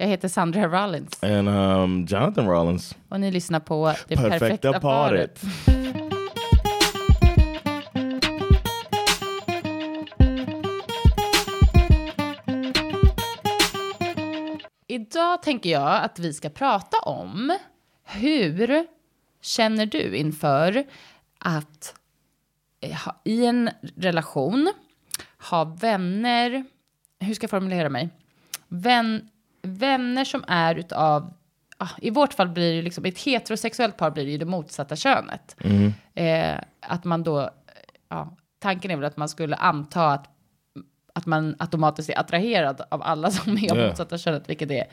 Jag heter Sandra Rollins And um, Jonathan Rollins. och ni lyssnar på Det perfekta, Perfekta paret. paret. Idag tänker jag att vi ska prata om hur känner du inför att eh, i en relation ha vänner, hur ska jag formulera mig? Vän, vänner som är utav, i vårt fall blir det liksom, ett heterosexuellt par blir det ju det motsatta könet. Eh, att man då, ja, tanken är väl att man skulle anta att att man automatiskt är attraherad av alla som är av Ja. motsatta könet, vilket är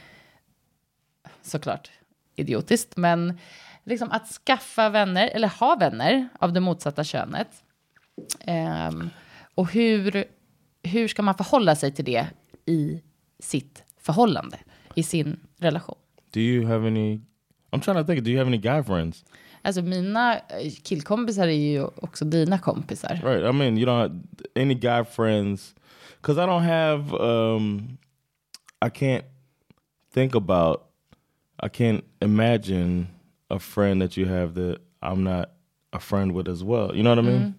såklart idiotiskt. Men liksom att skaffa vänner, eller ha vänner av det motsatta könet. Ehm, och hur, hur ska man förhålla sig till det i sitt förhållande, i sin relation? Do you have any? I'm trying to think. Do you have any guy friends? Alltså mina eh, killkompisar är ju också dina kompisar. Right. I mean, you don't have any guy friends because I don't have. Um, I can't think about. I can't imagine a friend that you have that I'm not a friend with as well. You know what I mean?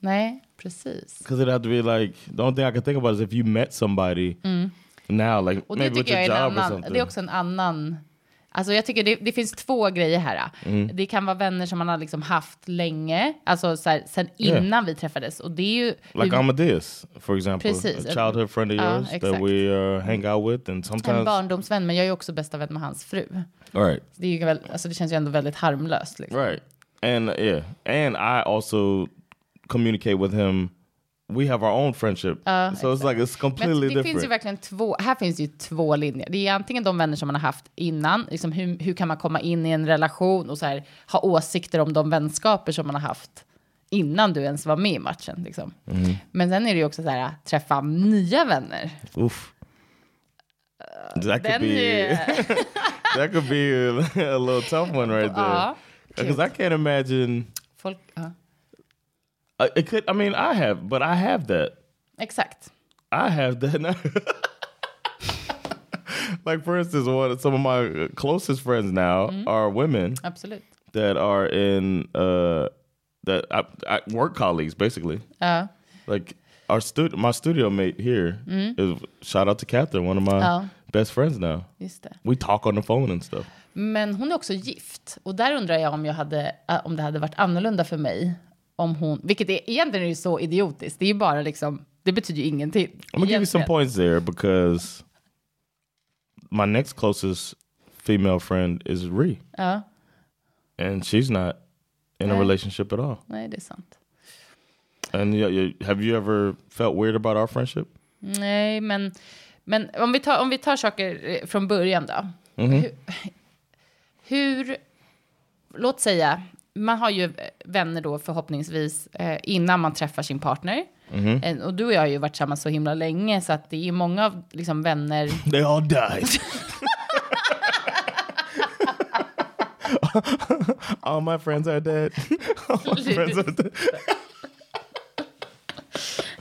Nej, precis. Because it'd have to be like the only thing I can think about is if you met somebody now, like Och det tycker jag är en annan, det är också en annan, alltså jag tycker det, det finns två grejer här. Mm. Det kan vara vänner som man har liksom haft länge, alltså så här, sen Yeah. innan vi träffades. Och det är ju... Like hur- Amadeus, for example, Precis. a childhood friend of Ja, yours that exakt. we uh, hang out with, and en sometimes barndomsvän, men jag är ju också bästa vän med hans fru. right, Det, är ju väl, alltså det känns ju ändå väldigt harmlöst. Liksom. right, and yeah, and I also communicate with him. We have our own friendship, so it's like it's Men completely det finns ju verkligen två, här finns ju två linjer. Det är antingen de vänner som man har haft innan, liksom hur, hur kan man komma in i en relation och så här, ha åsikter om de vänskaper som man har haft innan du ens var med i matchen. Liksom. Mm. Men sen är det ju också så här, träffa nya vänner. Oof. That could be that could be a, little tough one right there. Because I can't imagine. folk, Uh, it could. I mean, I have, but I have that. exakt. I have that now. like for instance, one some of my closest friends now are women Absolut. that are in uh that I, I work colleagues basically. Ja, Like our stud my studio mate here is shout out to Catherine, one of my Ja. best friends now. just det. We talk on the phone and stuff. Men hon är också gift. Och där undrar jag om, jag hade, äh, om det hade varit annorlunda för mig. Om hon, vilket är, egentligen är så idiotiskt. Det är ju bara liksom, det betyder ju ingenting. I'm gonna give you some points there because my next closest female friend is Ree, Ja, and she's not in a Nej. relationship at all. nej det är sant. And you, you, have you ever felt weird about our friendship? Nej, men, men om, vi tar, om vi tar saker eh, från början då. Hur, hur, låt säga, man har ju vänner då förhoppningsvis eh, innan man träffar sin partner. Eh, och du och jag har ju varit tillsammans så himla länge så att det är många av liksom, vänner They all died. all my friends are dead. all my friends are dead.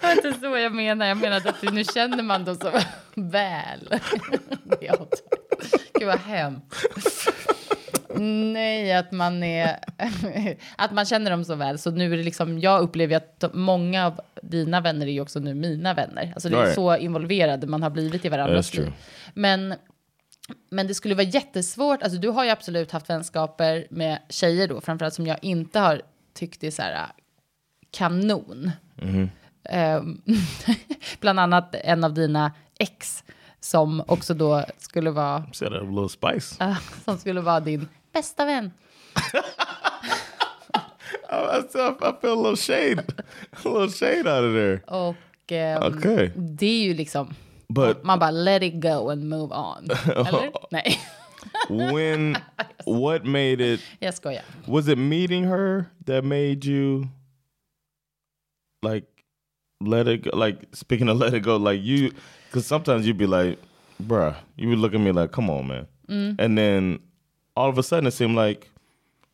Det var inte så jag menar. Jag menade att nu känner man dem så väl. Gud vad hemskt. Nej, att man är... Att man känner dem så väl. Så nu är det liksom... Jag upplever att många av dina vänner är ju också nu mina vänner. Alltså det är Right. så involverade man har blivit i varandras liv. Men... Men det skulle vara jättesvårt. Alltså du har ju absolut haft vänskaper med tjejer då, framförallt som jag inte har tyckt är så här kanon. Ehm, bland annat en av dina ex som också då skulle vara, Set a little spice. som skulle vara din bästa vän. I, feel a little shade, a little shade out of there. Och ehm, Okay. det är ju liksom, But Man bara let it go and move on. Eller? Nej, when what made it jag skojar. was it meeting her that made you like let it go like speaking of let it go like you because sometimes you'd be like bruh you would look at me like come on man and then all of a sudden it seemed like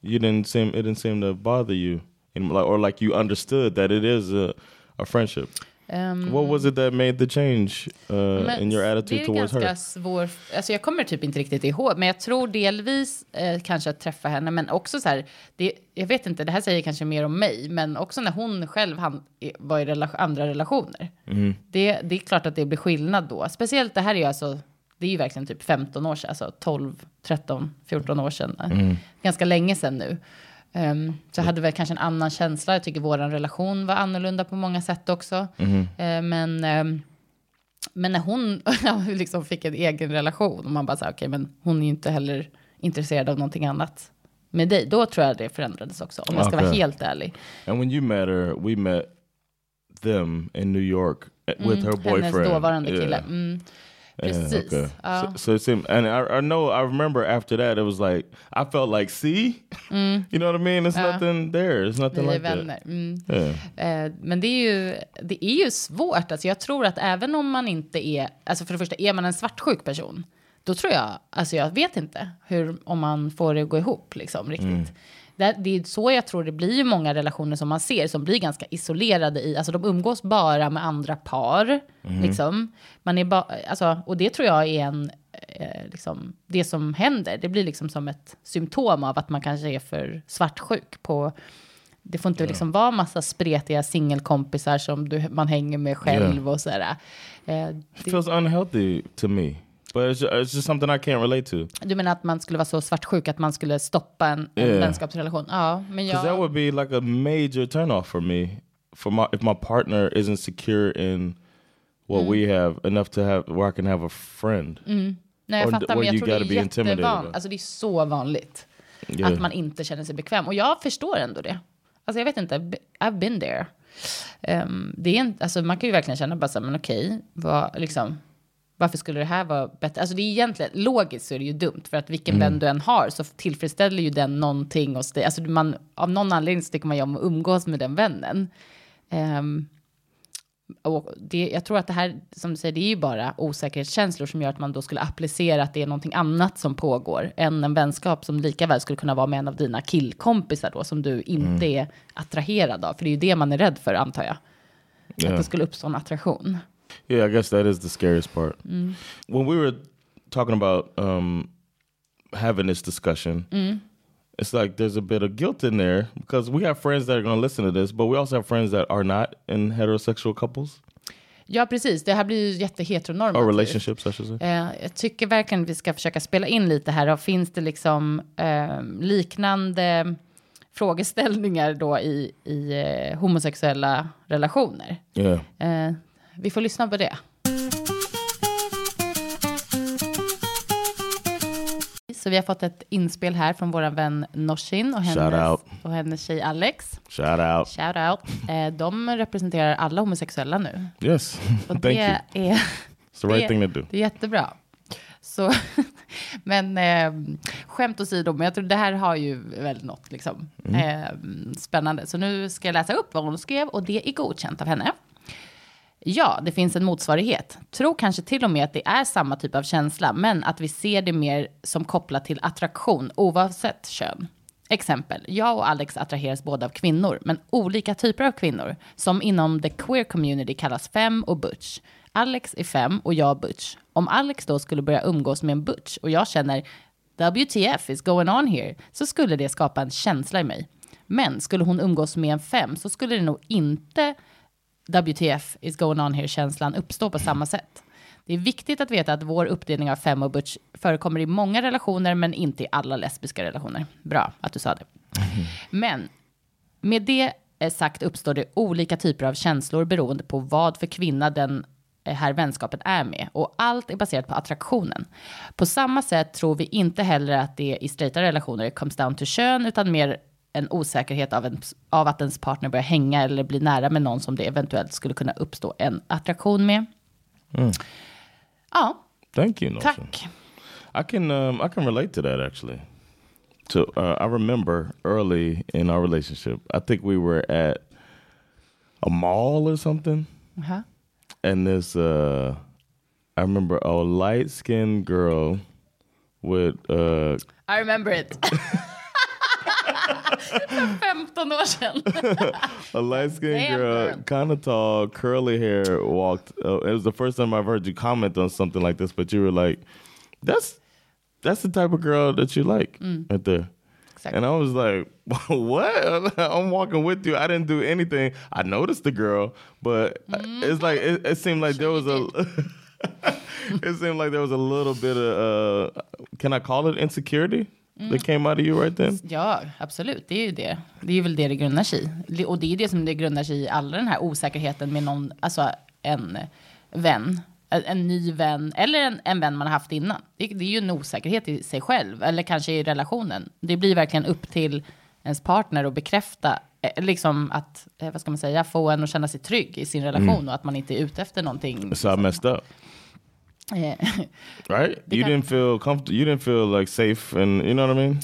you didn't seem it didn't seem to bother you and like or like you understood that it is a, a friendship. Ehm, what was it that made the change uh, in your attitude det är towards ganska her svår, alltså jag kommer typ inte riktigt ihåg, men jag tror delvis eh, kanske att träffa henne, men också så här, det, jag vet inte, det här säger kanske mer om mig, men också när hon själv han, var i rela, andra relationer. Det, det är klart att det blir skillnad då, speciellt det här är ju alltså, det är ju verkligen typ 15 år sedan, alltså 12, 13, 14 år sedan, ganska länge sedan nu. Um, så jag hade väl kanske en annan känsla. Jag tycker vår relation var annorlunda på många sätt också. Eh, men, ehm, men när hon liksom fick en egen relation och man bara sa okej, men hon är ju inte heller intresserad av någonting annat med dig. Då tror jag det förändrades också, om jag ska vara Okej. helt ärlig. and when you met her we met them in New York uh, with her boyfriend Hennes dåvarande kille. Yeah. Mm, Yeah, precis. okay. Ja. So, so it seemed, and I, I know, I remember after that, it was like, I felt like, see, you know what I mean? It's nothing there. It's nothing vi like vänner. Mm. that. Yeah. Eh, men det är, ju, det är ju svårt. Alltså jag tror att även om man inte är, alltså för det första, är man en svartsjuk person, då tror jag, alltså jag vet inte hur, om man får det att gå ihop liksom riktigt. Det, det är så jag tror det blir ju många relationer som man ser som blir ganska isolerade i, alltså de umgås bara med andra par, liksom. Man är ba, alltså, och det tror jag är en, eh, liksom, det som händer. Det blir liksom som ett symptom av att man kanske är för svartsjuk på det får inte liksom vara massa spretiga singelkompisar som du, man hänger med själv och sådär. Eh, It feels unhealthy to me, but it's just, it's just something I can't relate to. du menar att man skulle vara så svartsjuk att man skulle stoppa en, en Yeah. vänskapsrelation? Ja, men Because that jag... would be like a major turnoff for me, for my if my partner isn't secure in what Mm. we have enough to have where I can have a friend. Nej, jag or fattar, men jag tror det är jättevanligt. Alltså det är så vanligt Yeah. att man inte känner sig bekväm. Och jag förstår ändå det. Alltså jag vet inte, I've been there. Ehm, det är en, alltså man kan ju verkligen känna bara så här, men okej, vad, liksom, varför skulle det här vara bättre? Alltså det är egentligen, logiskt så är det ju dumt, för att vilken vän du än har så tillfredsställer ju den någonting hos dig. Alltså man, av någon anledning så tycker man ju om att umgås med den vännen. Ehm, och det, jag tror att det här, som du säger, det är ju bara osäkerhetskänslor som gör att man då skulle applicera att det är någonting annat som pågår än en vänskap som lika väl skulle kunna vara med en av dina killkompisar då, som du inte är attraherad av. För det är ju det man är rädd för, antar jag. Att Yeah. det skulle uppstå en attraktion. Yeah, I guess that is the scariest part. When we were talking about um, having this discussion, it's like there's a bit of guilt in there because we have friends that are going to listen to this, but we also have friends that are not in heterosexual couples Ja, precis. Det här blir ju or jätteheteronormativt. relationships, I should say. Eh, jag tycker verkligen vi ska försöka spela in lite här. Och finns det liksom eh, liknande frågeställningar då i, i eh, homosexuella relationer? Yeah. Vi får lyssna på det. Så vi har fått ett inspel här från vår vän Norsin och Shout hennes, out. och hennes tjej Alex. Shout out. Shout out. Eh, de representerar alla homosexuella nu. Yes. Och Thank det you. är It's the right det, thing to do. Det är jättebra. Så, men eh, skämt åsido, men jag tror det här har ju väl något liksom, Mm. eh, spännande. Så nu ska jag läsa upp vad hon skrev och det är godkänt av henne. Ja, det finns en motsvarighet. Tror kanske till och med att det är samma typ av känsla, men att vi ser det mer som kopplat till attraktion oavsett kön. Exempel, jag och Alex attraheras båda av kvinnor, men olika typer av kvinnor, som inom the queer community kallas fem och butch. Alex är fem och jag butch. Om Alex då skulle börja umgås med en butch och jag känner WTF is going on here, så skulle det skapa en känsla i mig. Men skulle hon umgås med en fem så skulle det nog inte WTF is going on here-känslan uppstår på samma sätt. Det är viktigt att veta att vår uppdelning av fem och butch förekommer i många relationer, men inte i alla lesbiska relationer. Bra att du sa det. Men med det eh, sagt uppstår det olika typer av känslor beroende på vad för kvinna den eh, här vänskapen är med. Och allt är baserat på attraktionen. På samma sätt tror vi inte heller att det i straighta relationer comes down to kön, utan mer en osäkerhet av, en, av att ens partner börjar hänga eller bli nära med någon som det eventuellt skulle kunna uppstå en attraktion med. Ja, Thank you, tack. I can um, I can relate to that actually. So uh, I remember early in our relationship, I think we were at a mall or something, Jaha. and this uh, I remember a light skinned girl with uh, I remember it. För 15 år sedan. a light skinned girl, kind of tall, curly hair, walked. Uh, it was the first time I've heard you comment on something like this, but you were like, "That's that's the type of girl that you like right there." Exakt. And I was like, "What? I'm walking with you. I didn't do anything. I noticed the girl, but it's like it, it seemed like there was a." it seemed like there was a little bit of uh, can I call it insecurity that came out of you right then? Ja, absolut. Det är ju det. Det är väl det det grundar sig i. Och det är det som det grundar sig i, alla den här osäkerheten med någon, alltså en vän. En, ny vän, eller en, en vän man har haft innan. Det, det är ju en osäkerhet i sig själv, eller kanske i relationen. Det blir verkligen upp till ens partner att bekräfta, eh, liksom att, eh, vad ska man säga, få en att känna sig trygg i sin relation och att man inte är ute efter någonting. So I messed up. Eh, right? You didn't feel comfortable. You didn't feel like safe, and you know what I mean.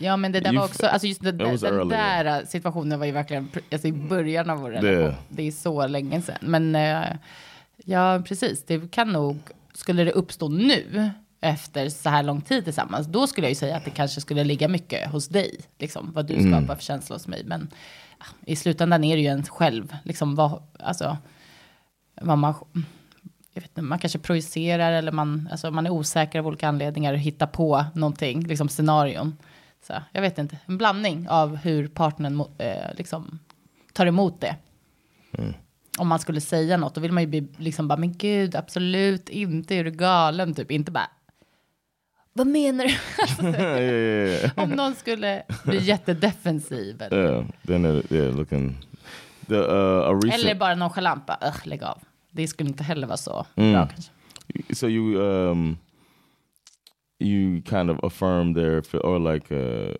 Ja, men det där You var också, alltså just det, den, earlier. där situationen var ju verkligen alltså i början av vår relation. Det- Det är så länge sedan. Men eh, ja, precis, det kan nog, skulle det uppstå nu, efter så här lång tid tillsammans, då skulle jag ju säga att det kanske skulle ligga mycket hos dig, liksom, vad du Mm. skapar för känsla hos mig. Men ja, i slutändan är det ju en själv, liksom, vad, alltså, vad man, jag vet inte, man kanske projicerar eller man, alltså, man är osäker av olika anledningar och hittar på någonting, liksom scenarion. Så, jag vet inte, en blandning av hur partnern eh, liksom, tar emot det. Om man skulle säga något, då vill man ju bli liksom bara, men gud, absolut inte, är du galen? Typ, inte bara, vad menar du? yeah. Om någon skulle bli jättedefensiv. Eller, yeah. Then it, yeah, looking the uh, recent. eller bara nonchalant, bara, "Ugh, lägg av. Det skulle inte heller vara så Mm. bra kanske. so you um you kind of affirm their or like uh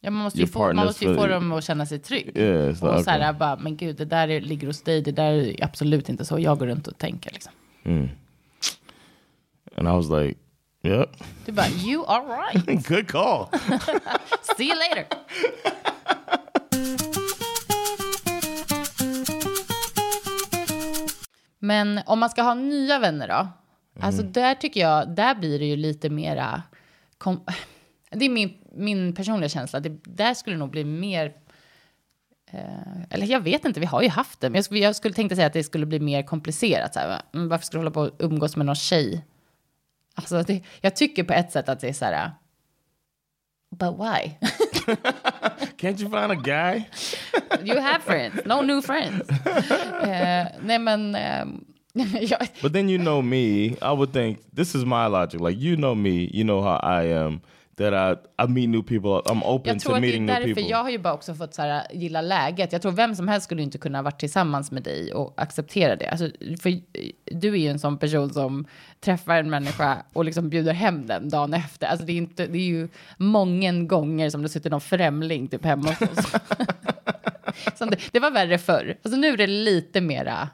Ja, man måste ju få, man måste ju få dem att känna sig trygg. yeah Och like så här, okay. bara, men gud, det där är, ligger hos dig, det där är absolut inte så jag går runt och tänker. Liksom. Mm. and I was like, yep, Du bara, you are right, good call. see you later. Men om man ska ha nya vänner då? Alltså där tycker jag, där blir det ju lite mera... Kom, det är min, min personliga känsla. Det, där skulle det nog bli mer... Eh, eller jag vet inte, vi har ju haft det. Men jag skulle, jag skulle tänkte säga att det skulle bli mer komplicerat. Så här, varför skulle du hålla på och umgås med någon tjej? Alltså det, jag tycker på ett sätt att det är så här... But why? Can't you find a guy? You have friends, no new friends. Eh, nej men... jag, But then you know me. I would think this is my logic. Like you know me, you know how I am. That I I meet new people. I'm open jag to det meeting new people. jag har ju bara också fått så här, gilla läget. Jag tror vem som helst skulle inte kunna vara tillsammans med dig och acceptera det. Alltså, för du är ju en sån person som träffar en människa och liksom bjuder hem den dagen efter. Alltså det är, inte, det är ju många gånger som det sitter någon främling typ hemma hos oss. Det, det var värre förr. Alltså nu är det lite mera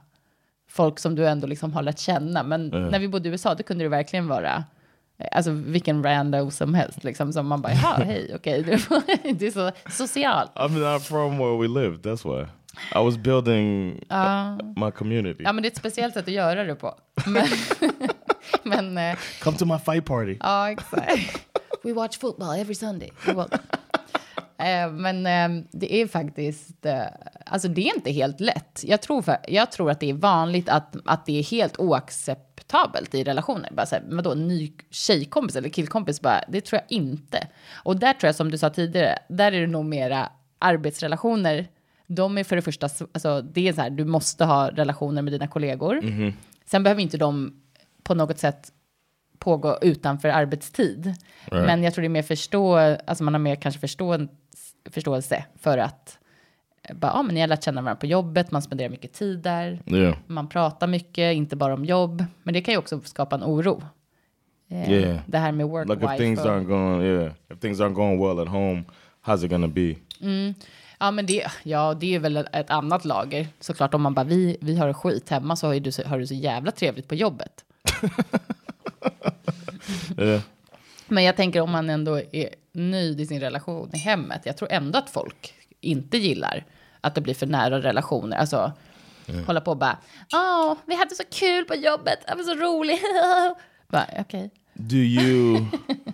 folk som du ändå liksom har lärt känna. Men när vi bodde i USA, då kunde det verkligen vara Alltså vilken rando som helst, liksom, som man bara, jaha, hej, okej, du, du är så social. I'm not from where we lived. That's why I was building my community. Ja, men det är ett speciellt sätt att göra det på. Men, men eh, Come to my fight party. ja, exakt. We watch football every Sunday. Eh, Men eh, det är faktiskt, eh, alltså det är inte helt lätt. Jag tror, för, jag tror att det är vanligt att, att det är helt oacceptabelt i relationer. Bara så här, vadå, ny tjejkompis eller killkompis? Bara, det tror jag inte. Och där tror jag, som du sa tidigare, där är det nog mera arbetsrelationer. De är för det första, alltså det är så här, du måste ha relationer med dina kollegor. Sen behöver inte de på något sätt pågå utanför arbetstid. Men jag tror det är mer förstå, alltså man har mer kanske förstå, förståelse för att eh, bara, ja, men ni har lärt känna varandra på jobbet, man spenderar mycket tid där, Yeah. man pratar mycket, inte bara om jobb, men det kan ju också skapa en oro. Eh, Yeah. Det här med work Like if things aren't going, yeah, if things aren't going well at home, how's it gonna be? Ja, men det, ja, det är väl ett annat lager. Såklart om man bara, vi, vi har skit hemma så har, du, har du så jävla trevligt på jobbet. Yeah. Men jag tänker om man ändå är nöjd i sin relation i hemmet. Jag tror ändå att folk inte gillar att det blir för nära relationer. Alltså hålla på och bara, åh, vi hade så kul på jobbet, det var så roligt. bara, okej. Do you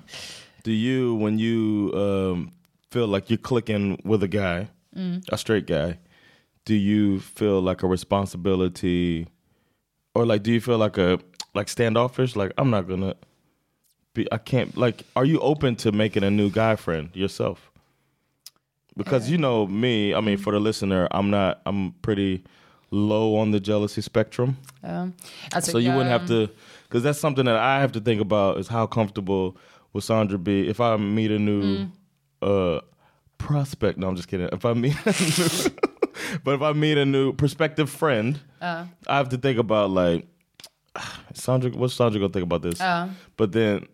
do you when you um, feel like you're clicking with a guy, a straight guy? Do you feel like a responsibility, or like do you feel like a like standoffish? Like I'm not gonna be. I can't. Like, are you open to making a new guy friend yourself? Because you know me. I mean, for the listener, I'm not. I'm pretty low on the jealousy spectrum. Oh, alltså, So you wouldn't have um, to, because that's something that I have to think about is how comfortable would Sandra be if I meet a new mm. uh, prospect. No, I'm just kidding. If I meet, new, but if I meet a new prospective friend, uh. I have to think about like Sandra. What's Sandra gonna think about this? Uh. But then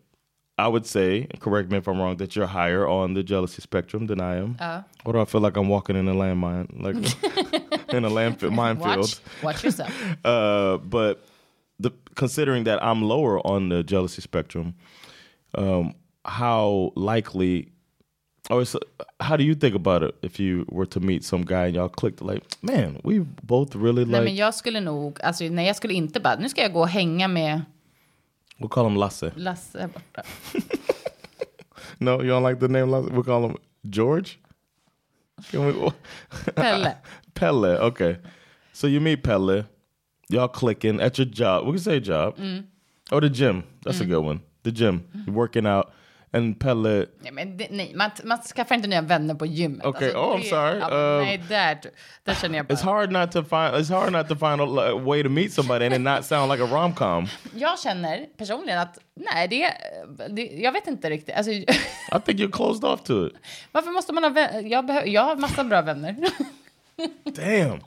I would say, correct me if I'm wrong, that you're higher on the jealousy spectrum than I am. Or do I feel like I'm walking in a landmine, like in a landfill, minefield? Watch, watch yourself. Uh, but the considering that I'm lower on the jealousy spectrum, um, how likely, or it's, how do you think about it if you were to meet some guy and y'all clicked like, man, we both really Nej, like. men jag skulle nog, alltså nej, jag skulle inte bara, nu ska jag gå och hänga med we'll call him Lasse. Lasse borta. No, you don't like the name Lasse. We'll call him George. Can we? Pelle. Pelle. Okay, so you meet Pelle. Y'all clicking at your job. We can say job. Mm. Or the gym. That's a mm. good one. The gym. You're working out. And Pelle, Nej, men det, nej man, man skaffar inte nya vänner på gymmet. Alltså, Okej, oh, I'm sorry. Ja, Um, nej, där, där känner jag bara. it's hard not to find. It's hard not to find a way to meet somebody and it not sound like a rom com. Jag känner personligen att, nej, det, det jag vet inte riktigt. Alltså, I think you're closed off to it. varför måste man ha vänner? Jag, behöver, jag har massa bra vänner. Damn,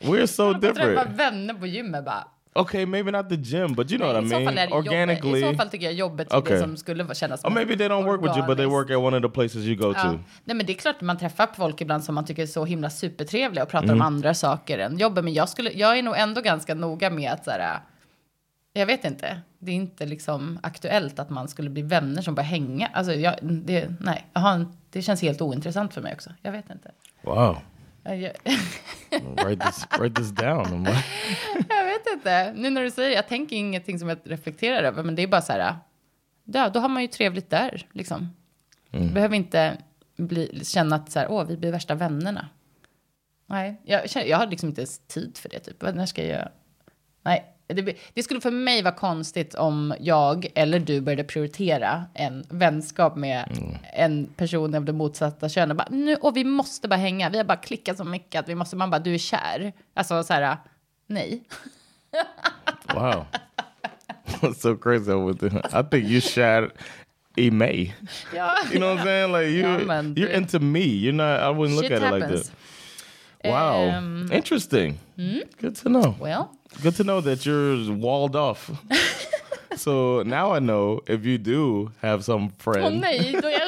we're so Jag träffar different. vänner på gymmet bara. Okay, maybe not the gym, but you know Nej, what I mean. Organically, jobbet. I så fall tycker jag jobbet Okay. det som skulle kännas or maybe they don't work with you, but they organiskt. work at one of the places you go Ja. to. Nej, men det är klart att man träffar folk ibland som man tycker är så himla supertrevliga och pratar Mm. om andra saker än jobbet. Men jag, skulle, jag är nog ändå ganska noga med att så här, jag vet inte, det är inte liksom aktuellt att man skulle bli vänner som bara hänga. Alltså, jag, det, nej, en, det känns helt ointressant för mig också. Jag vet inte. Wow. Write this write this down. Jag vet inte. Nu när du säger jag tänker ingenting som jag reflekterar över, men det är bara så här, ja, då har man ju trevligt där, liksom. Behöver inte bli, känna att så här, åh, vi blir värsta vännerna. Nej, jag, jag har liksom inte ens tid för det, typ. När ska jag... Nej, det, det skulle för mig vara konstigt om jag eller du började prioritera en vänskap med en person av det motsatta könet. Bara, nu, och vi måste bara hänga, vi har bara klickat så mycket att vi måste, man bara, du är kär. Alltså så här, nej. wow. That's so crazy. I think you shot a May. Ja, You know what I'm saying? Like you, man. you're into me. You're not. I wouldn't look Shit at it like happens. that. Wow, Um, interesting. Good to know. well, Good to know that you're walled off. so now I know if you do have some åh friend. nej, då är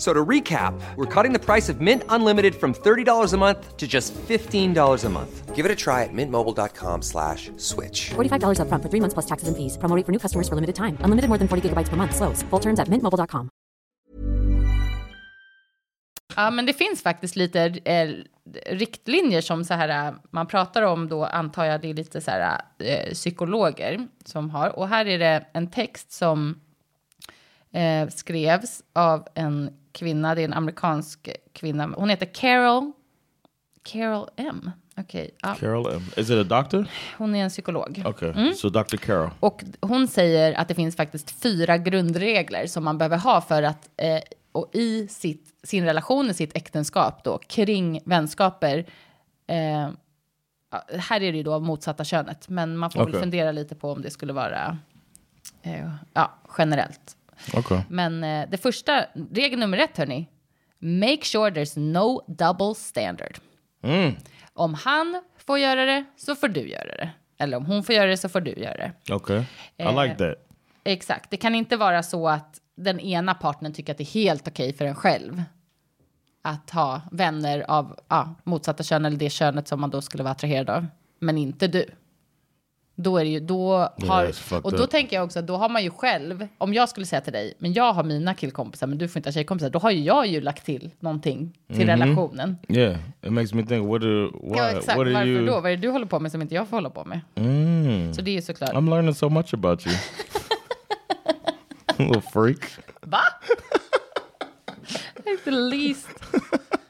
So to recap, we're cutting the price of Mint Unlimited from $30 a month to just $15 a month. Give it a try at mintmobile.com slash switch. $45 upfront for three months plus taxes and fees. Promo rate for new customers for limited time. Unlimited more than 40 gigabytes per month. Slows. Full terms at mintmobile.com. Ja, men det finns faktiskt lite eh, riktlinjer som så här, eh, man pratar om då, antar jag det är lite så här eh, psykologer som har. Och här är det en text som eh, skrevs av en kvinna, det är en amerikansk kvinna. Hon heter Carol, Carol M. Okej, ja, Carol, M. is it a doctor? hon är en psykolog. Okay, so Dr. Carol. Och hon säger att det finns faktiskt fyra grundregler som man behöver ha för att eh, och i sitt, sin relation, i sitt äktenskap då, kring vänskaper, eh, här är det ju då motsatta könet, men man får Okej. väl fundera lite på om det skulle vara eh, ja, generellt. Okay. Men eh, det första, regel nummer ett hörni, make sure there's no double standard. Om han får göra det så får du göra det. Eller om hon får göra det så får du göra det. Okay. I Eh, like that. Exakt, det kan inte vara så att den ena partnern tycker att det är helt okej för en själv att ha vänner av ja, motsatta kön eller det könet som man då skulle vara attraherad av, men inte du. Då är det ju, då har, och då tänker jag också, då har man ju själv, om jag skulle säga till dig, men jag har mina killkompisar, men du får inte ha tjejkompisar, då har ju jag ju lagt till någonting till relationen. Yeah, it makes me think. What do why? Ja, exakt. what are Varför you? då? Vad är det du håller på med som inte jag får hålla på med? Mm. Så det är ju såklart. I'm learning so much about you. Little freak. Va? Like the least.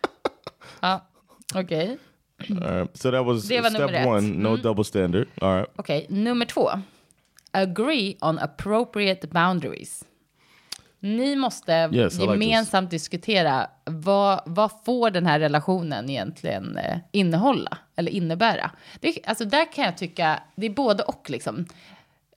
ja, okej. All right. So that was Det var nummer step ett. one. No double standard. All right. Okej, nummer två. Agree on appropriate boundaries. Ni måste Yes, I like gemensamt diskutera vad, vad får den här relationen egentligen eh, innehålla eller innebära. Det, alltså där kan jag tycka, det är både och liksom.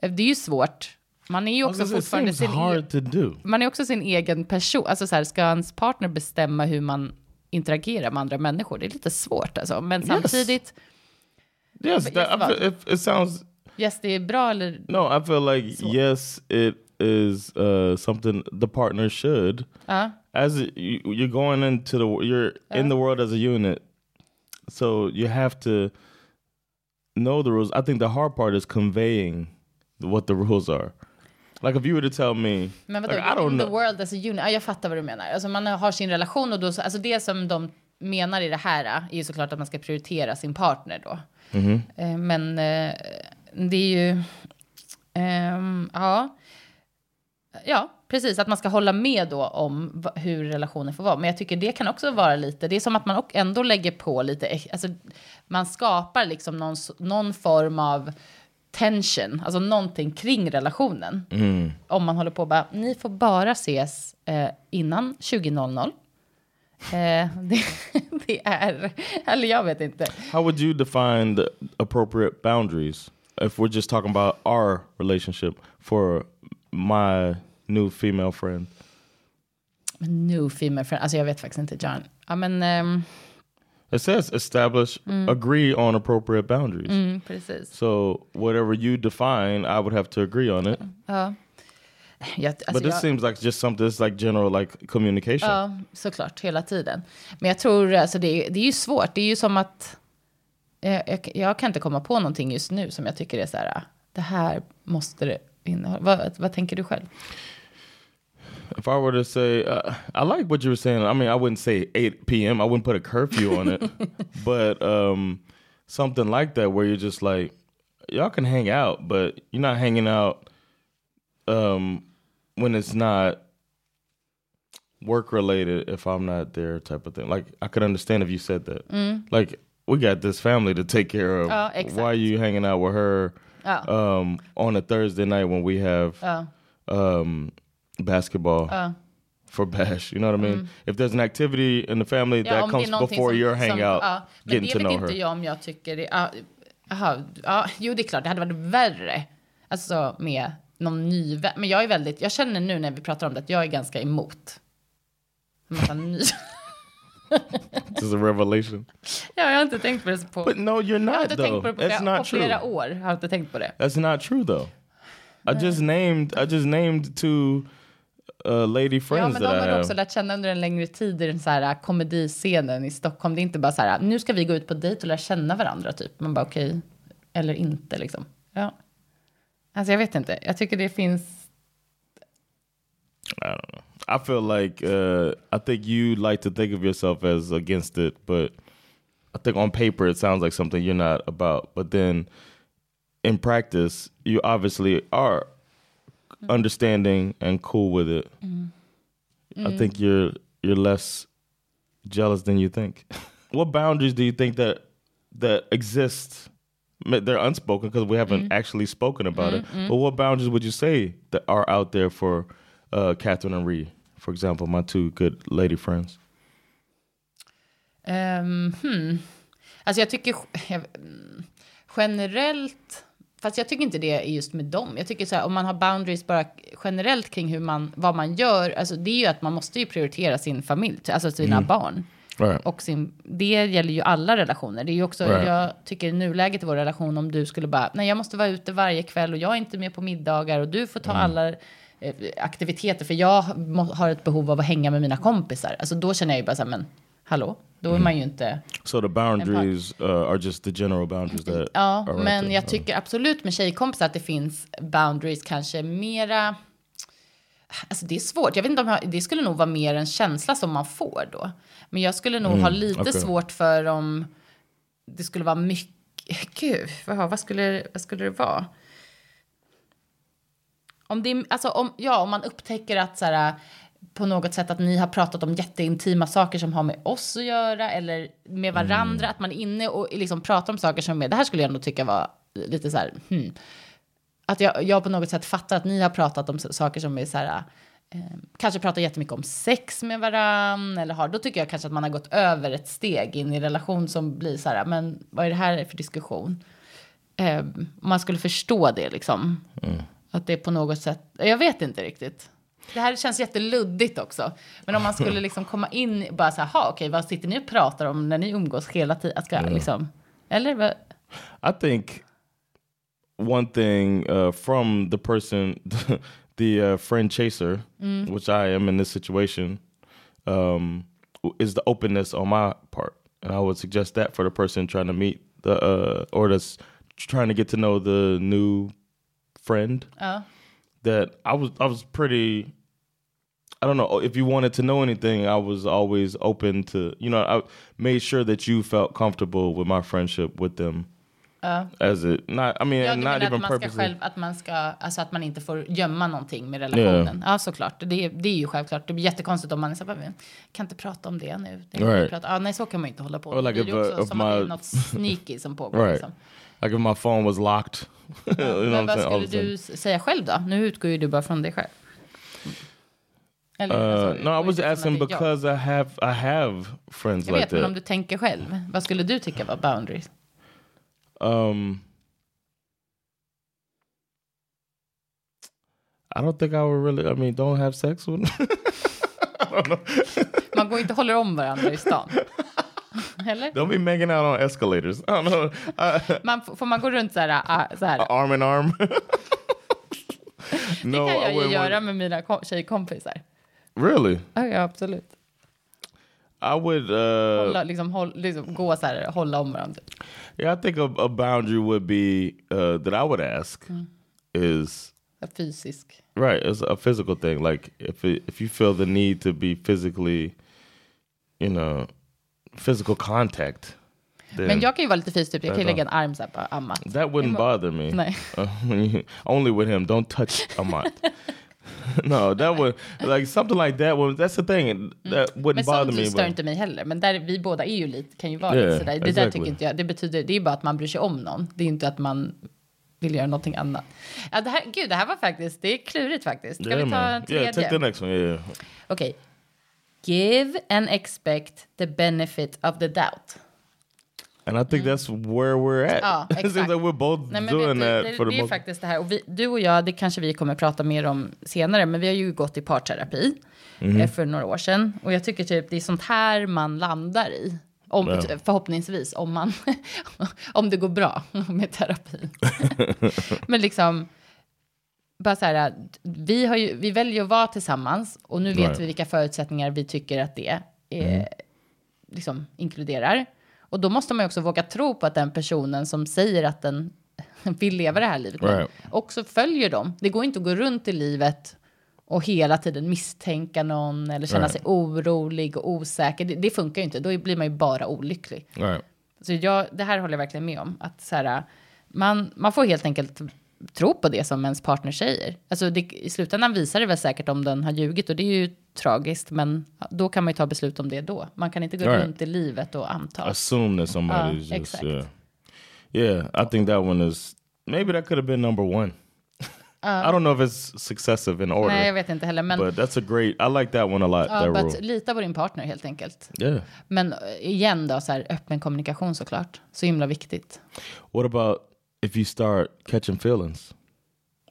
Eh, Det är ju svårt. Man är ju också it fortfarande seems sin, e- hard to do. man är också sin egen person. Alltså så här, ska ens partner bestämma hur man interagerar med andra människor? Det är lite svårt alltså. Men samtidigt, Yes, that, yes, I feel, it, it sounds. yes det är bra eller No, I feel like yes, it is uh, something the partner should. Ja. As a, you, you're going into the you're in the world as a unit, so you have to know the rules. I think the hard part is conveying what the rules are. Like if you were to tell me, Men vadå, like, I don't the know. world as a unit. Ja, jag fattar vad du menar. Alltså man har sin relation och då, så- alltså det som de menar i det här äh, är ju såklart att man ska prioritera sin partner då. Mm-hmm. Eh, Men eh, det är ju, ehm, ja. Ja, precis. Att man ska hålla med då om hur relationen får vara. Men jag tycker det kan också vara lite, det är som att man ändå lägger på lite, alltså man skapar liksom någon, någon form av tension, alltså någonting kring relationen. Om man håller på och bara, ni får bara ses eh, innan 20.00. Eh, det, det är, eller jag vet inte. How would you define the appropriate boundaries if we're just talking about our relationship for my new female friend? New female friend, alltså jag vet faktiskt inte John. Ja men, ehm, It says establish, agree on appropriate boundaries. mm, precis. So whatever you define, I would have to agree on it. Ja. Jag, alltså but this jag, seems like just something. It's like general like communication. Ja, såklart, hela tiden. Men jag tror, alltså det, det är ju svårt. Det är ju som att, jag, jag, jag kan inte komma på någonting just nu som jag tycker är så här, det här måste det innehålla. Vad, vad tänker du själv? If I were to say, uh, I like what you were saying. I mean, I wouldn't say 8 p.m. I wouldn't put a curfew on it, but um, something like that where you're just like, y'all can hang out, but you're not hanging out um, when it's not work related. If I'm not there, type of thing. Like I could understand if you said that. Like we got this family to take care of. Ja, Why are you hanging out with her Ja. um, on a Thursday night when we have Ja. um, basketball Ja. for bash. You know what I mean? If there's an activity in the family that det är comes before som- your som- hangout, ja, men getting det to vet know inte her. jag om jag tycker det. Ja, aha, ja, jo, det är klart, det hade varit värre. Alltså med någon ny vän. Men jag är väldigt, jag känner nu när vi pratar om det att jag är ganska emot. En massa ny. This is a revelation. ja, jag har inte tänkt på det på... But no, you're jag har not inte though. tänkt på det på That's flera, på not flera år. Jag har inte tänkt på det. That's not true though. I just named I just named two uh, lady Ja, friends men de har du också lärt känna under en längre tid i den så här äh, komediscenen i Stockholm. Det är inte bara så här, nu ska vi gå ut på dejt och lära känna varandra typ. Man bara okej, eller inte liksom. Ja. Alltså jag vet inte, jag tycker det finns... I don't know. I feel like uh, I think you like to think of yourself as against it, but I think on paper it sounds like something you're not about. But then in practice, you obviously are understanding and cool with it. I think you're you're less jealous than you think. what boundaries do you think that that exist? They're unspoken because we haven't actually spoken about it. But what boundaries would you say that are out there for uh, Catherine and Ree, for example, my two good lady friends? Ehm, hmm. Alltså jag tycker mm, generellt, fast jag tycker inte det är just med dem. Jag tycker så här, om man har boundaries bara generellt kring hur man, vad man gör, alltså det är ju att man måste ju prioritera sin familj, alltså sina barn. Right. Och sin, det gäller ju alla relationer. Det är ju också, Right. jag tycker i nuläget i vår relation, om du skulle bara, nej jag måste vara ute varje kväll och jag är inte med på middagar och du får ta alla eh, aktiviteter för jag må, har ett behov av att hänga med mina kompisar. Alltså då känner jag ju bara så här, men hallå, då är man ju inte... So the boundaries uh, are just the general boundaries that. Ja, right men there. jag tycker absolut med tjejkompisar att det finns boundaries kanske mera... Alltså det är svårt. Jag vet inte om jag, det skulle nog vara mer en känsla som man får då. Men jag skulle nog ha lite okej. svårt för om det skulle vara mycket... Gud, vad, vad, skulle, vad skulle det vara? Om, det, alltså om, ja, om man upptäcker att så här, på något sätt att ni har pratat om jätteintima saker som har med oss att göra eller med varandra, att man är inne och liksom pratar om saker som är, det här skulle jag nog tycka var lite så här, hmm. Att jag, jag på något sätt fattar att ni har pratat om saker som är så här, eh, kanske pratar jättemycket om sex med varann eller har, då tycker jag kanske att man har gått över ett steg in i relation som blir så här, men vad är det här för diskussion? Eh, man skulle förstå det liksom. Att det på något sätt, jag vet inte riktigt. Det här känns jätteluddigt också. Men om man skulle liksom komma in och bara så här, "Ha, okej, vad sitter ni och pratar om när ni umgås hela tiden? Ska, jag liksom, eller? vad- I think one thing uh, from the person, the uh, friend chaser, which I am in this situation, um, is the openness on my part, and I would suggest that for the person trying to meet the uh, or that's trying to get to know the new friend. That I was I was pretty. I don't know if you wanted to know anything. I was always open to you know. I made sure that you felt comfortable with my friendship with them. As it not, I mean, Ja, du not menar att even man ska purposely. själv, att man ska, alltså att man inte får gömma någonting med relationen. Ja, såklart. Det, är- det är ju självklart. Det blir jättekonstigt om man är så här, "Men, kan inte prata om det nu. Det Right. prata. Ja, nej, så kan man ju inte hålla på. Or like det if, uh, också if som att det är my- något sneaky som pågår. Right. Liksom. Like if my phone was locked. Men vad skulle du säga själv då? Nu utgår ju du bara från dig själv. Eller, Uh, alltså, no, I was asking är jag. because I have I have friends Jag like vet, men om that. du tänker själv. Vad skulle du tycka var boundaries? Um, I don't think I would really. I mean, don't have sex with. Man går inte och håller om varandra i stan. Eller? don't be making out on escalators. I don't know. Uh, Man, får man gå runt så här, ah, så här? arm in arm. no, det kan jag ju göra med mina kom- tjejkompisar. Really, Ja, ja, absolut. I would. Uh, Hålla, liksom, håll, liksom, gå så här, hålla om varandra. yeah, I think a, a boundary would be uh, that I would ask is Fysisk. Right, it's a physical thing. Like if it, if you feel the need to be physically, you know, physical contact, then Men jag kan ju vara lite fysisk, typ. jag kan ju Där lägga en arm så här på Amat. that wouldn't bother me. Nej. Uh, only with him. Don't touch Amat. no, that would like something like that. Would that's the thing that wouldn't Men bother me. stör But, inte mig heller. Men där, vi båda är ju lite, kan ju vara Yeah, lite sådär. Det där exactly. tycker inte jag. Det betyder, det är bara att man bryr sig om någon. Det är inte att man vill göra någonting annat. Ja, det här, gud, det här var faktiskt, det är klurigt faktiskt. Ska yeah, vi ta man. en tredje? Yeah, take the next one. Yeah. Okej. Give and expect the benefit of the doubt. And I think that's where we're at. Ja, it seems exakt. like we're both Nej, doing du, that det, for the det är faktiskt det här. Och vi, du och jag, det kanske vi kommer prata mer om senare, men vi har ju gått i parterapi Mhm. eh, för några år sedan. Och jag tycker typ det är sånt här man landar i. Om, Ja. Förhoppningsvis, om, man, om det går bra med terapin. men liksom, bara så här, vi, har ju, vi väljer att vara tillsammans och nu vet Right. vi vilka förutsättningar vi tycker att det är, liksom, inkluderar. Och då måste man ju också våga tro på att den personen som säger att den vill leva det här livet Right. också följer dem. Det går inte att gå runt i livet och hela tiden misstänka någon eller känna Right. sig orolig och osäker. Det, det funkar ju inte, då blir man ju bara olycklig. Right. Så jag, det här håller jag verkligen med om. Att så här, man, man får helt enkelt tro på det som ens partner säger. Alltså det, I slutändan visar det väl säkert om den har ljugit och det är ju tragiskt. Men då kan man ju ta beslut om det då. Man kan inte gå Right. runt i livet och anta. assume that somebody's Uh, just exact. yeah. Yeah, I think that one is maybe that could have been number one. I don't know if it's successive in order. Nej, jag vet inte heller. Men, But that's a great. I like that one a lot. that but rule. lita på din partner helt enkelt. Yeah. Men eh, igen då, så här, öppen kommunikation såklart. Så himla viktigt. What about if you start catching feelings?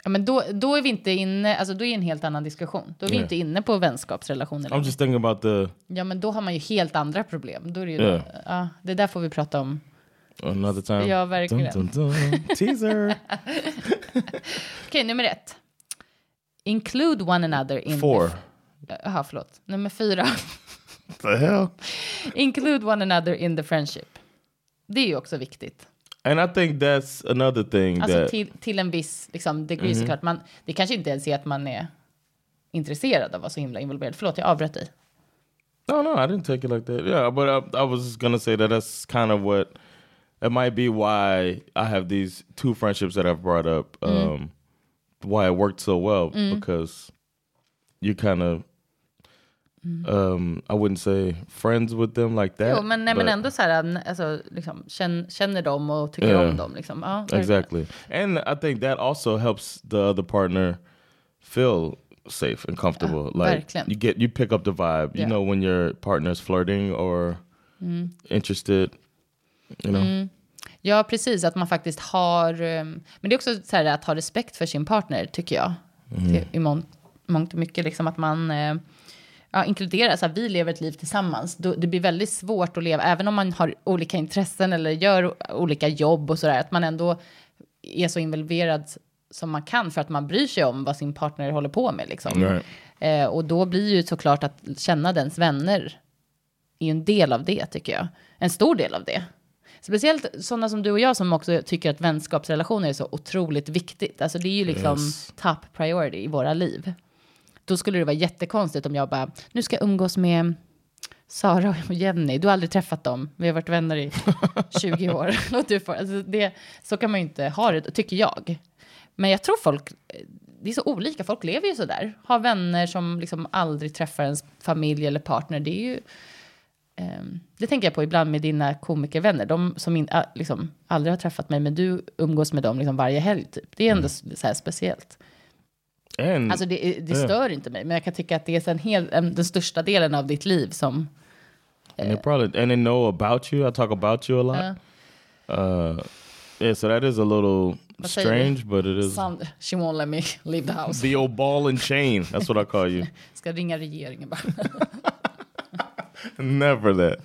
Ja, men då, då är vi inte inne, alltså då är en helt annan diskussion. Då är vi Yeah. inte inne på vänskapsrelationer I'm just thinking about the Ja, men då har man ju helt andra problem. Då är det ju, Yeah. ja, det där får vi prata om. another time. Ja, verkligen. Dun, dun, dun. Teaser. Okej, nummer ett. Include one another in... Four. Jaha, förlåt. Nummer fyra. the hell? Include one another in the friendship. Det är ju också viktigt. And I think that's another thing Alltså that till, till en viss liksom, degree såklart. Man, det kanske inte ens är att man är intresserad av att vara så himla involverad. Förlåt, jag avbröt dig. No, no, I didn't take it like that. Yeah, but I, I was just gonna say that that's kind of what it might be why I have these two friendships that I've brought up. Um, why it worked so well because you kind of, um, I wouldn't say friends with them like that. Jo, men, nej, men but- ändå så här, alltså, liksom, känn, känner dem och tycker Yeah. om dem. Liksom. Ja, exactly, and I think that also helps the other partner feel safe and comfortable. like verkligen. you get you pick up the vibe. You Yeah. know when your partner's flirting or interested. You know. Ja, precis. Att man faktiskt har... eh, Men det är också så här att ha respekt för sin partner, tycker jag. Till, I mångt, mångt och mycket. Liksom att man eh, ja, inkluderar, så här, vi lever ett liv tillsammans. Då, det blir väldigt svårt att leva, även om man har olika intressen eller gör olika jobb och sådär. Att man ändå är så involverad som man kan för att man bryr sig om vad sin partner håller på med. Liksom. Eh, och då blir ju såklart att känna dens vänner är en del av det, tycker jag. En stor del av det. Speciellt sådana som du och jag som också tycker att vänskapsrelationer är så otroligt viktigt. Alltså det är ju liksom Yes. top priority i våra liv. Då skulle det vara jättekonstigt om jag bara, nu ska jag umgås med Sara och Jenny. Du har aldrig träffat dem. Vi har varit vänner i 20 år. Och du får, alltså det, så kan man ju inte ha det, tycker jag. Men jag tror folk, det är så olika. Folk lever ju så där. Har vänner som liksom aldrig träffar ens familj eller partner. Det är ju... ehm, det tänker jag på ibland med dina komikervänner. De som in, ah, liksom, aldrig har träffat mig, men du umgås med dem liksom varje helg. Typ. Det är ändå s- så speciellt. And Alltså det, det Yeah. stör inte mig, men jag kan tycka att det är en hel, en, den största delen av ditt liv som... and they probably and they know about you. I talk about you a lot. Uh, yeah, so that is a little strange, but it is Sound, she won't let me leave the house. the old ball and chain. That's what I call you. Ska ringa regeringen bara. Never that.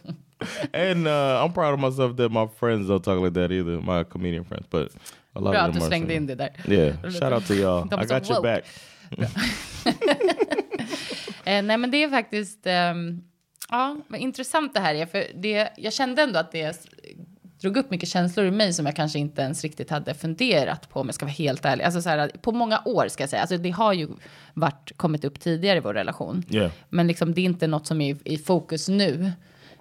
And uh, I'm proud of myself that my friends don't talk like that either. My comedian friends, but Bra att du slängde in det där. Yeah, shout out to y'all. I got your woke. back. Eh, nej, men det är faktiskt... ehm, ja, vad intressant det här är. För det, jag kände ändå att det drog upp mycket känslor i mig som jag kanske inte ens riktigt hade funderat på, om jag ska vara helt ärlig. Alltså så här, på många år, ska jag säga. Alltså det har ju varit, kommit upp tidigare i vår relation. Yeah. Men liksom, det är inte något som är i, i fokus nu.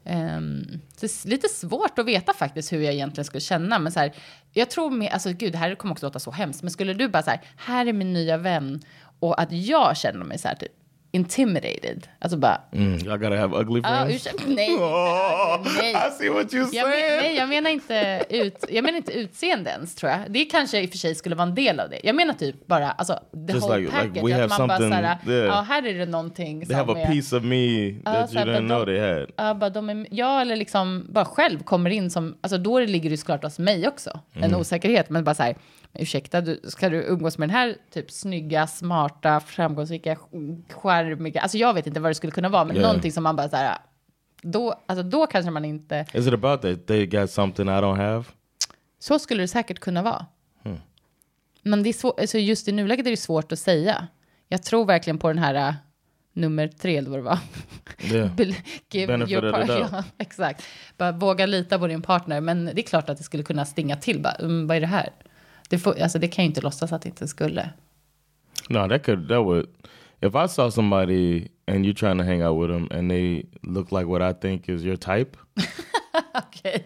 Ehm, det är lite svårt att veta faktiskt hur jag egentligen skulle känna. Men så här, jag tror med, alltså gud, det här kommer också låta så hemskt. Men skulle du bara så här, här är min nya vän. Och att jag känner mig så här typ intimidated. Alltså bara, Mm, I gotta have ugly friends. ursäkta, nej. oh, nej. I see what you're Jag, men, nej, jag menar inte, ut, jag menar inte utseende ens, tror jag. Det kanske i och för sig skulle vara en del av det. Jag menar typ bara, alltså, the Just whole like- like package. we att man bara såhär, yeah. ja, här är det någonting they have a är... piece of me that you didn't know they had. Ja, bara de är, ja, eller liksom bara själv kommer in som, alltså då ligger det såklart hos mig också, en Mm. osäkerhet, men bara så här, men ursäkta, du, ska du umgås med den här typ snygga, smarta, framgångsrika, charmiga, alltså jag vet inte vad det skulle kunna vara, men Yeah. någonting som man bara så här, då, alltså då kanske man inte, Is it about that they got something I don't have? så skulle det säkert kunna vara. Men det är svårt, alltså just i nuläget är det svårt att säga. Jag tror verkligen på den här äh, nummer tre, eller vad det var. Yeah. Give your of the par- doubt. ja, exakt. Bara våga lita på din partner. Men det är klart att det skulle kunna stinga till. Bara, mm, vad är det här? Det, får, alltså, det kan ju inte låtsas att det inte skulle. No, that could that would. If I saw somebody and you're trying to hang out with them and they look like what I think is your type, okay.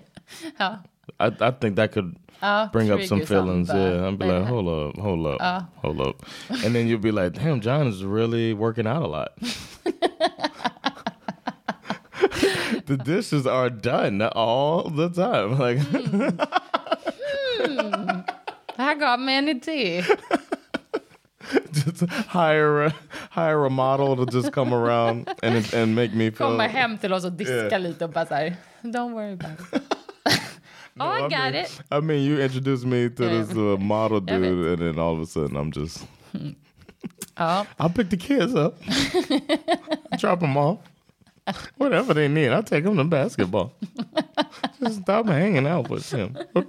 Ja. I, I think that could Ja, bring up some feelings. yeah, I'd be like, hold up, hold up, hold up, and then you'll be like, damn, John is really working out a lot. the dishes are done all the time. Like, Det hmm. hmm. Här got mig en idé. just hire a, hire a model to just come around and and make me feel. Komma hem till oss och diska Yeah. lite och bara så här, don't worry about it. oh, I got mean, it. I mean, you introduced me to this uh, model dude, and then all of a sudden I'm just. Ja, I'll pick the kids up, drop them off, whatever they need. I'll take them to basketball. Just stop hanging out with him. With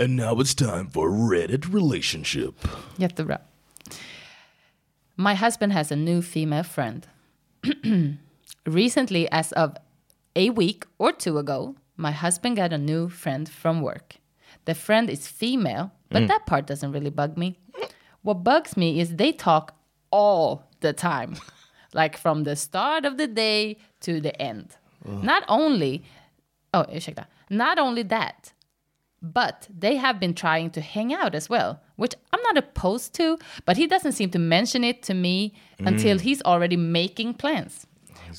And now it's time for Reddit relationship. jättebra. My husband has a new female friend. Recently, as of a week or two ago, my husband got a new friend from work. The friend is female, but mm. that part doesn't really bug me. What bugs me is they talk all the time, like from the start of the day to the end. Not only, oh, ursäkta, not only that, but they have been trying to hang out as well, which I'm not opposed to, but he doesn't seem to mention it to me mm. until he's already making plans.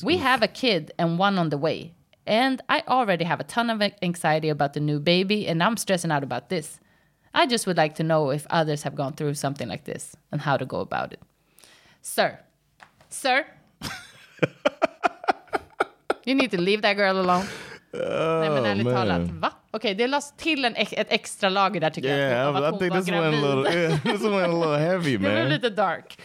we have a kid and one on the way, and I already have a ton of anxiety about the new baby, and I'm stressing out about this. I just would like to know if others have gone through something like this and how to go about it. Sir, sir, you need to leave that girl alone. Nej men ärligt man. talat, va? Okej, det lades till en, ett extra lager där tycker Yeah, jag. av I, think this a little. Yeah, this a little heavy, Det blev man. lite dark.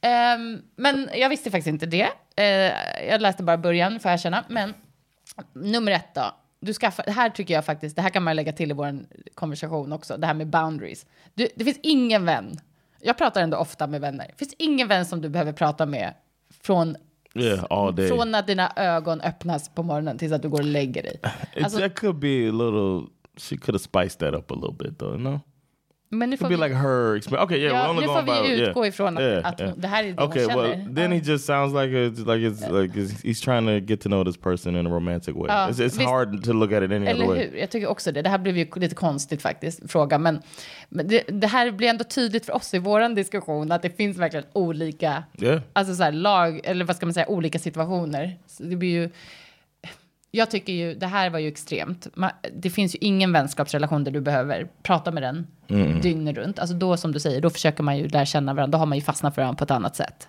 Ehm, men jag visste faktiskt inte det. Eh, jag läste bara början, får jag erkänna. Men nummer ett då. Du skaffar, det här tycker jag faktiskt, det här kan man lägga till i vår konversation också, det här med boundaries. Du, det finns ingen vän, jag pratar ändå ofta med vänner, det finns ingen vän som du behöver prata med från, Yeah, all day. från att dina ögon öppnas på morgonen tills att du går och lägger dig. Alltså, that could be a little. She could have spiced that up a little bit, though. You know, men nu får could be vi, like her. Exp- okay, yeah, Ja, we're only nu får vi utgå yeah. ifrån att- yeah, att yeah. det här är det hon okay. Well, känner. then he just sounds like it's like it's like it's, he's trying to get to know this person in a romantic way. Ja, it's it's visst. hard to look at it any other way. hur? Jag tycker också det. Det här blev ju lite konstigt faktiskt, fråga. Men, men det, det här blir ändå tydligt för oss i vår diskussion att det finns verkligen olika, Yeah. alltså så här lag, eller vad ska man säga, olika situationer. Så det blir ju, jag tycker ju, det här var ju extremt. Det finns ju ingen vänskapsrelation där du behöver prata med den dygnet runt. Alltså då, som du säger, då försöker man ju lära känna varandra. Då har man ju fastnat för varandra på ett annat sätt.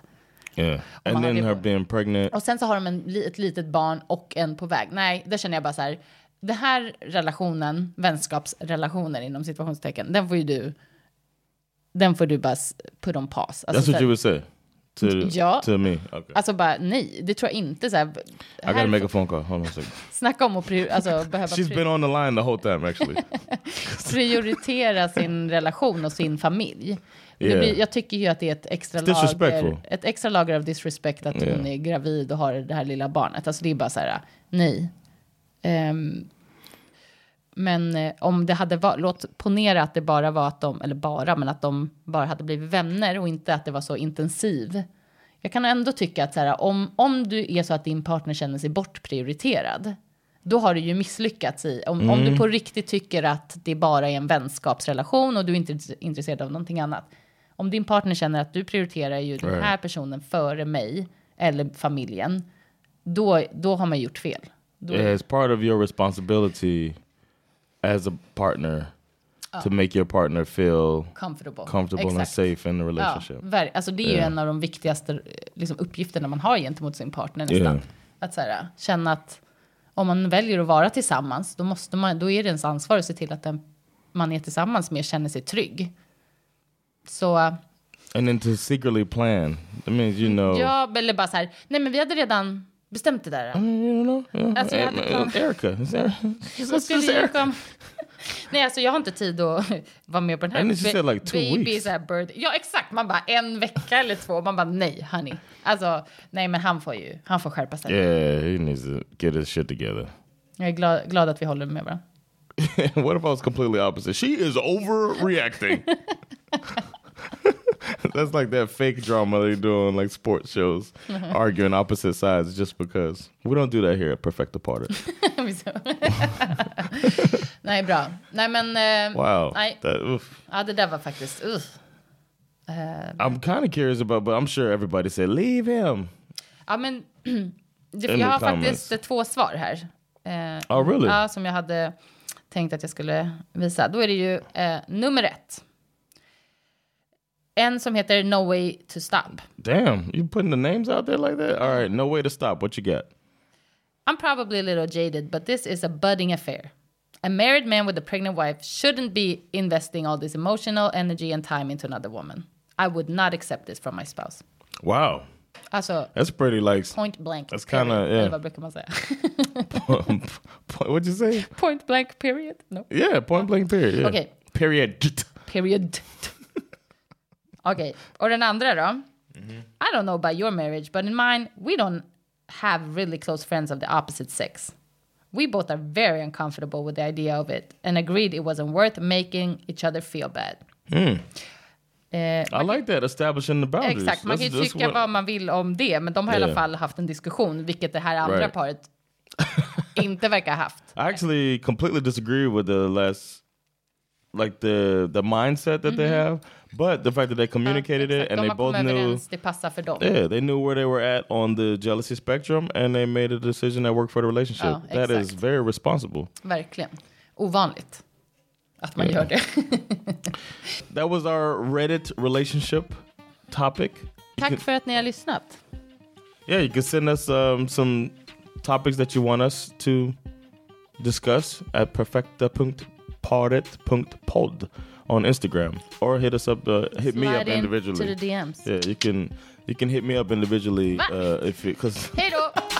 Yeah, and then her being pregnant. Och sen så har de en, ett litet barn och en på väg. Nej, där känner jag bara så här. Den här relationen, vänskapsrelationen inom situationstecken, den får ju du, den får du bara put on pause. Alltså, That's what you would say to Ja. to me. Okay, Alltså bara nej, det tror jag inte. Så här, I gotta make a phone call. Hold on a second. snacka om att alltså, behöva She's been on the line the whole time, actually. prioritera sin relation och sin familj. Det Yeah. blir, jag tycker ju att det är ett extra, lager, ett extra lager av disrespect att hon Yeah. är gravid och har det här lilla barnet. Alltså det är bara så här, nej. Ehm, men eh, om det hade varit, låt ponera att det bara var att de, eller bara, men att de bara hade blivit vänner och inte att det var så intensiv. Jag kan ändå tycka att så här, om, om du är så att din partner känner sig bortprioriterad, då har du ju misslyckats i. Om, om du på riktigt tycker att det bara är en vänskapsrelation och du är inte intresserad av någonting annat. Om din partner känner att du prioriterar ju den här personen före mig eller familjen, då, då har man gjort fel. Då, Yeah, it's part of your responsibility as a partner to make your partner feel comfortable. comfortable and Exakt. safe in the Ja, relationship. ver- alltså det är ju Yeah. en av de viktigaste liksom, uppgifterna man har gentemot sin partner nästan. Yeah. Att så här, känna att om man väljer att vara tillsammans, då, måste man, då är det ens ansvar att se till att den man är tillsammans med känner sig trygg. Så And then to secretly plan, that means you know. ja, eller bara så här, nej men vi hade redan bestämt det där. You know, yeah. Alltså, jag Hey, hade plan- Erica, skulle ju kom... Nej, alltså jag har inte tid att vara med på den här. And she said like two baby weeks. så här birth. Ja, exakt. Man bara en vecka eller två. Man bara nej, honey. Alltså, nej, men han får ju, han får skärpa sig. Yeah, he needs to get his shit together. Jag är glad, glad att vi håller med varandra. what if I was completely opposite? She is overreacting. That's like that fake drama they do on like sports shows, arguing opposite sides just because. We don't do that here at Perfecta Party. nej, bra. Nej, men... eh, Wow. Nej, That, oof. ja, det där var faktiskt... Uh. I'm kind of curious about, but I'm sure everybody said leave him. Ja, men... jag har comments. faktiskt eh, två svar här. Eh, Oh, really? Ja, som jag hade tänkte att jag skulle visa. Då är det ju nummer ett. En som heter No Way To Stop. Damn, you putting the names out there like that? All right, no way to stop. What you got? I'm probably a little jaded, but this is a budding affair. A married man with a pregnant wife shouldn't be investing all this emotional energy and time into another woman. I would not accept this from my spouse. Wow, Alltså, that's pretty like. point blank. That's yeah. Vad brukar man säga? What'd you say? point blank period? No. Yeah, point blank period. Yeah. Okej. Period. Period. Okej, och den andra då? I don't know about your marriage, but in mine, we don't have really close friends of the opposite sex. We both are very uncomfortable with the idea of it and agreed it wasn't worth making each other feel bad. Eh, I like that establishing the boundaries. Exakt, man kan ju That's- that's tycka what- vad man vill om det, men de har i alla Yeah. fall haft en diskussion, vilket det här andra Right. paret inte verkar ha haft. I actually completely disagree with the last, like the the mindset that they have, but the fact that they communicated it and de they both knew, det passar för dem. yeah, they knew where they were at on the jealousy spectrum, and they made a decision that worked for the relationship. Ja, that is very responsible. Verkligen. Ovanligt att man gör det. That was our Reddit relationship topic. Tack för att ni har lyssnat. Yeah, you can send us um, some topics that you want us to discuss at perfecta.paret.pod on Instagram, or hit us up. Uh, hit me Slide up in individually. to the DMs. Yeah, you can you can hit me up individually uh, if because då!